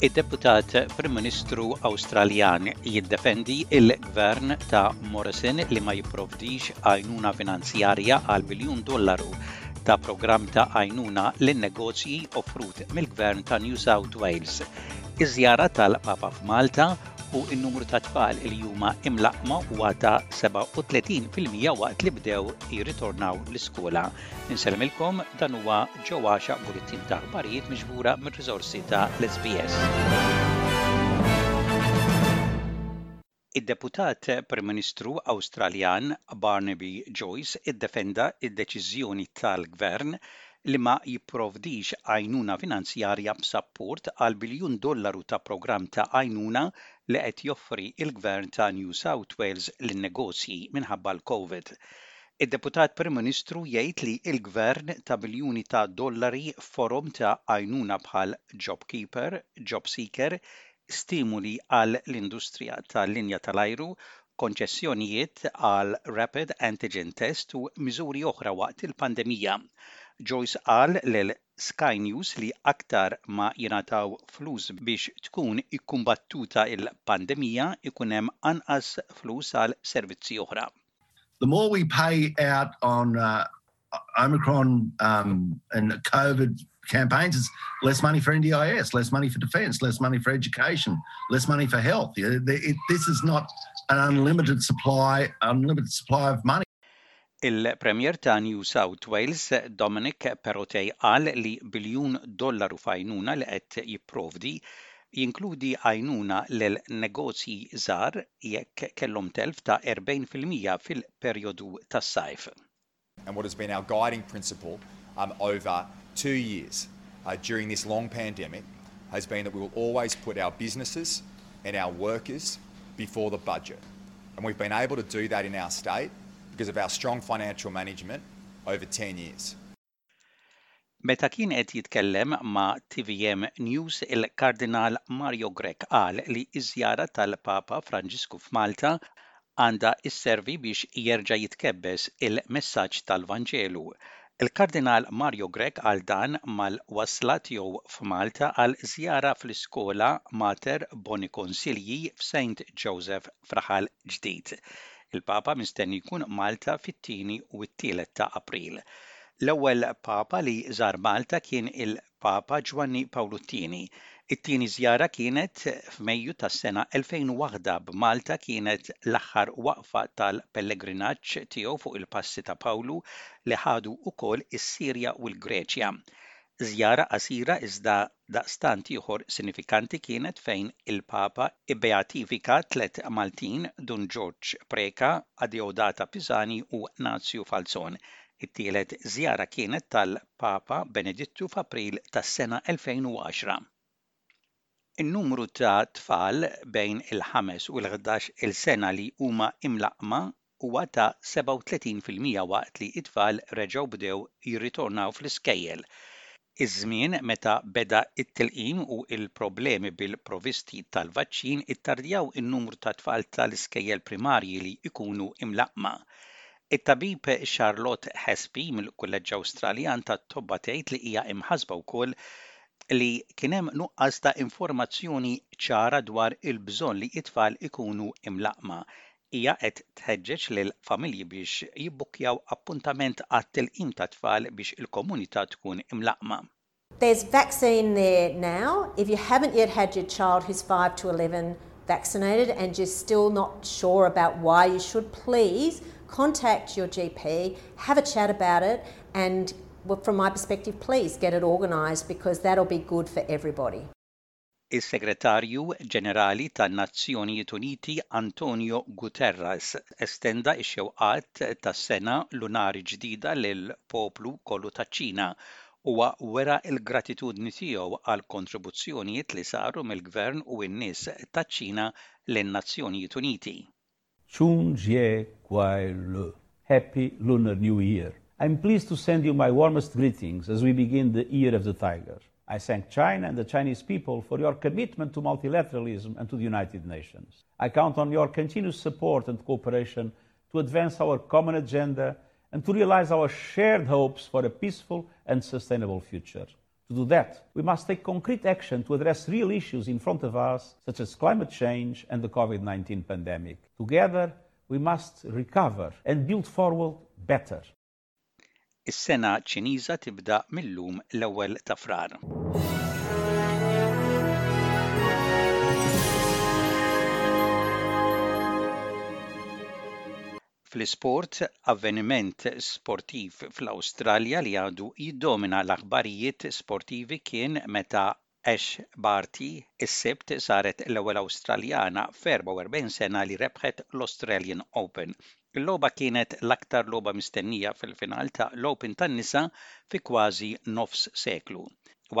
Id-Deputat Prim Ministru Awstraljan jiddefendi il-Gvern ta' Morrison li ma jipprovdix għajnuna finanzjarja għal biljun dollaru ta' programm ta' għajnuna lin negozji offrut mill-Gvern ta' New South Wales, iż-żjara tal-Papa f'Malta u n-numru ta' tfal li huma imlaqqma huwa ta' 37 fil-mija waqt li bdew jirritornaw l-iskola. Insellmilkom dan huwa ġo għaxa bulletin ta' aħbarijiet miġbura mir-riżorsi ta' l-SBS. Id-Deputat Prim Ministru Awstraljan Barnaby Joyce iddefenda d-deċiżjoni tal-Gvern li ma jipprovdix għajnuna finanzjarja b'sapport għal biljun dollaru ta' programm ta' għajnuna li qed joffri l-Gvern ta' New South Wales lin-negozji minħabba l-Covid. Id-Deputat Prim Ministru jgħid li l-Gvern ta biljuni ta' dollari f'forom ta' għajnuna bħal JobKeeper, JobSeeker, stimuli għall-industrija tal-linja tal-ajru, konċessjonijiet għal rapid antigen test u miżuri oħra waqt il-pandemija. Joyce qal lil Sky News li aktar ma jingħataw flus biex tkun ikkumbattuta l-pandemija, ikun hemm anqas flus għal servizzi oħra. The more we pay out on Omicron um, and COVID campaigns, it's less money for NDIS, less money for defence, less money for education, less money for health. It, it, this is not an unlimited supply, unlimited supply of money. Il-Premier ta' New South Wales, Dominic Perrottet, qal li biljun dollaru fajnuna li qed jipprovdi jinkludi għajnuna lil negozji żgħar jekk kellhom telf ta' 40% fil-perjodu tas-sajf. And what has been our guiding principle um, over two years uh, during this long pandemic has been that we will always put our businesses and our workers before the budget. And we've been able to do that in our state because of our strong financial management over 10 years. Meta kien qed jitkellem ma' tvm News il-Kardinal Mario Grech qal li ż-żjara tal-Papa Franġisku f'Malta għandha sservi biex jerġa' jitkebbes il-messaġġ tal-Vanġelu. Il-Kardinal Mario Grech qal dan mal-wasla tiegħu f'Malta għal żjara fl-iskola Mater Boni Consilii f'Saint Joseph f'Raħal Ġdid. Il-Papa mistenni jkun Malta fit-tieni u t-tielet ta' April. L-ewwel Papa li żar Malta kien il-Papa Ġwanni Pawlu t-Tieni. It-tieni żjara kienet f'Mejju tas-sena 2001 b'Malta kienet l-aħħar waqfa tal-pellegrinaġġ tiegħu fuq il-passi ta' Pawlu li ħadu wkoll is-Sirja u l-Greċja. Żjara qasira iżda Daqstant ieħor sinifikanti kienet fejn il-Papa ibbeatifika tliet Maltin, Dun Ġorġ Preca, Adeodata Pisani u Nazju Falzon. It-tielet żjara kienet tal-Papa Benedittu f'April tas-sena 2010. In-numru ta' tfal bejn il-ħames u l-ħdax-il sena li huma imlaqqma huwa ta' 37 fil-mija waqt li t-tfal reġgħu bdew jirritornaw fl-iskejjel. Iż-żmien meta beda t-tilqim u l-problemi bil-provisti tal-vaċċin ittardjaw in-numru ta' tfal tal-iskejjel primarji li jkunu imlaqqma. It-tabib Charlotte Hespe mill-Kulleġġ Awstraljan tat-Tobba tgħid li hija imħassba wkoll li kien hemm nuqqas ta' informazzjoni ċara dwar il-bżonn li t-tfal ikunu imlaqqma hija qed tħeġġeġ lil familji biex appuntament għat ta' tfal biex il-komunità tkun imlaqma. There's vaccine there now. If you haven't yet had your child who's 5 to 11 vaccinated and you're still not sure about why you should, please contact your GP, have a chat about it, and from my perspective, please get it organised because that'll be good for everybody. Is-Segretarju Ġenerali tan-Nazzjonijiet Uniti Antonio Guterres estenda x-xewqat tas-Sena Lunari Ġdida lill-poplu kollu taċ-Ċina. Huwa wera l-gratitudni tiegħu għall-kontribuzzjonijiet li saru mill-Gvern u n-nies taċ-Ċina lin-Nazzjonijiet Uniti. Chun Jie Kwai Lu. Happy Lunar New Year. I'm pleased to send you my warmest greetings as we begin the Year of the Tiger. I thank China and the Chinese people for your commitment to multilateralism and to the United Nations. I count on your continuous support and cooperation to advance our common agenda and to realize our shared hopes for a peaceful and sustainable future. To do that, we must take concrete action to address real issues in front of us, such as climate change and the COVID 19 pandemic. Together, we must recover and build forward better. Is-sena Ċiniża tibda millum l-ewwel ta' frar. Fl-isport, avveniment sportiv fl-Awstralja li għadu jiddomina l-aħbarijiet sportivi kien meta Ash Barty s-Sibt saret l-ewwel Awstraljana f'44 sena li rebħet l-Australian Open. Il-logħba kienet l-aktar logħba mistennija fil-final ta' l-Open tan-nisa fi kważi nofs seklu.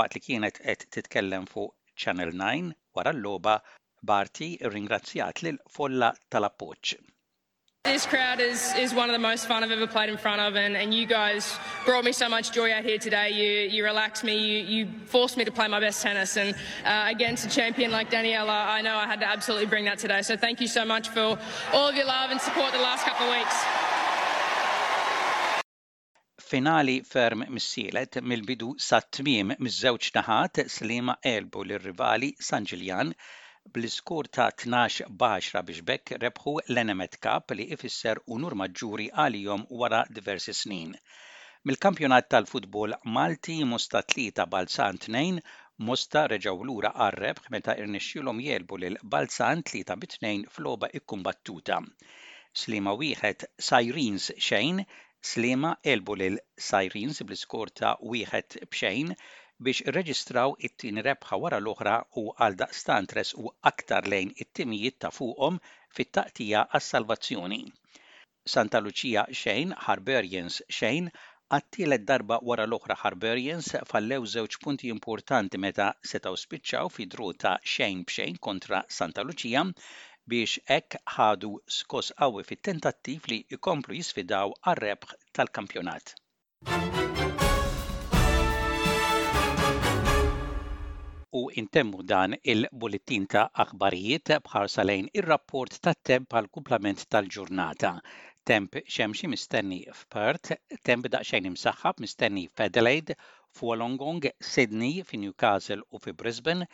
Waqt li kienet qed titkellem fuq Channel Nine wara l-logħba, Barty rringrazzjat lill-folla tal-appoġġ. This crowd is, is one of the most fun I've ever played in front of, and, and you guys brought me so much joy out here today. You, you relaxed me, you, you forced me to play my best tennis, and uh, against a champion like Daniela, I know I had to absolutely bring that today. So thank you so much for all of your love and support the last couple of weeks. Finali ferm missielet mill-bidu sat-tmiem miż-żewġ naħat, Sliema għelbu lir-rivali San Ġiljan bl-iskur ta' tnax b'għaxra biex b'hekk rebħu l-Enemed Cup li ifisser unur maġġuri għalihom wara diversi snin. Mill-kampjonat tal-futbol Malti, Mosta tlieta, Balzan tnejn, Mosta reġgħu lura għar-rebħ meta rnexxielhom jegħlbu lil Balzan tlieta bi tnejn f'logħba kkumbattuta. Sliema wieħed, Sirens xejn, Sliema għelbu lil Sirens bl-iskor ta' wieħed b'xejn biex irreġistraw it-tieni rebħa wara l-oħra u għaldaqstant resqu aktar lejn it-timijiet ta' fuqhom fit-taqtigħa għas-salvazzjoni. Santa Lucia xejn, Hibernians xejn, Għat-tielet darba wara l-oħra Hibernians fallew żewġ punti importanti meta setgħu spiċċaw fi draw ta' xejn b'xejn kontra Santa Lucia biex hekk ħadu skoss qawwi fit-tentattiv li jkomplu jisfidaw għar-rebħ tal-kampjonat. U intemmu dan il-bullettin ta' aħbarijiet b'ħarsa lejn ir-rapport tat-temp għall-kumplament tal-ġurnata. Temp xemxi mistenni f'Perth, temp daqsxejn imsaħħab mistenni f'Adelaide f'Wollongong, Sydney, fi Newcastle u fi Brisbane,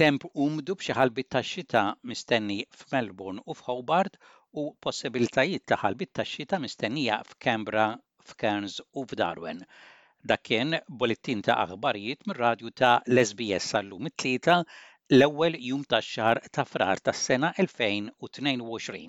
temp umdu b'xi ħalbiet tax-xita mistenni f'Melbourne u f'Hobart u possibilitajiet ta' ħalbiet tax-xita mistennija f'Canberra, f'Cairns u f'Darwen. Dak kien bullettin ta' aħbarijiet mir-radju ta' l-SBS għal-lum it-Tlieta, l-ewwel jum tax-xahar ta' Frar tas-sena 2022.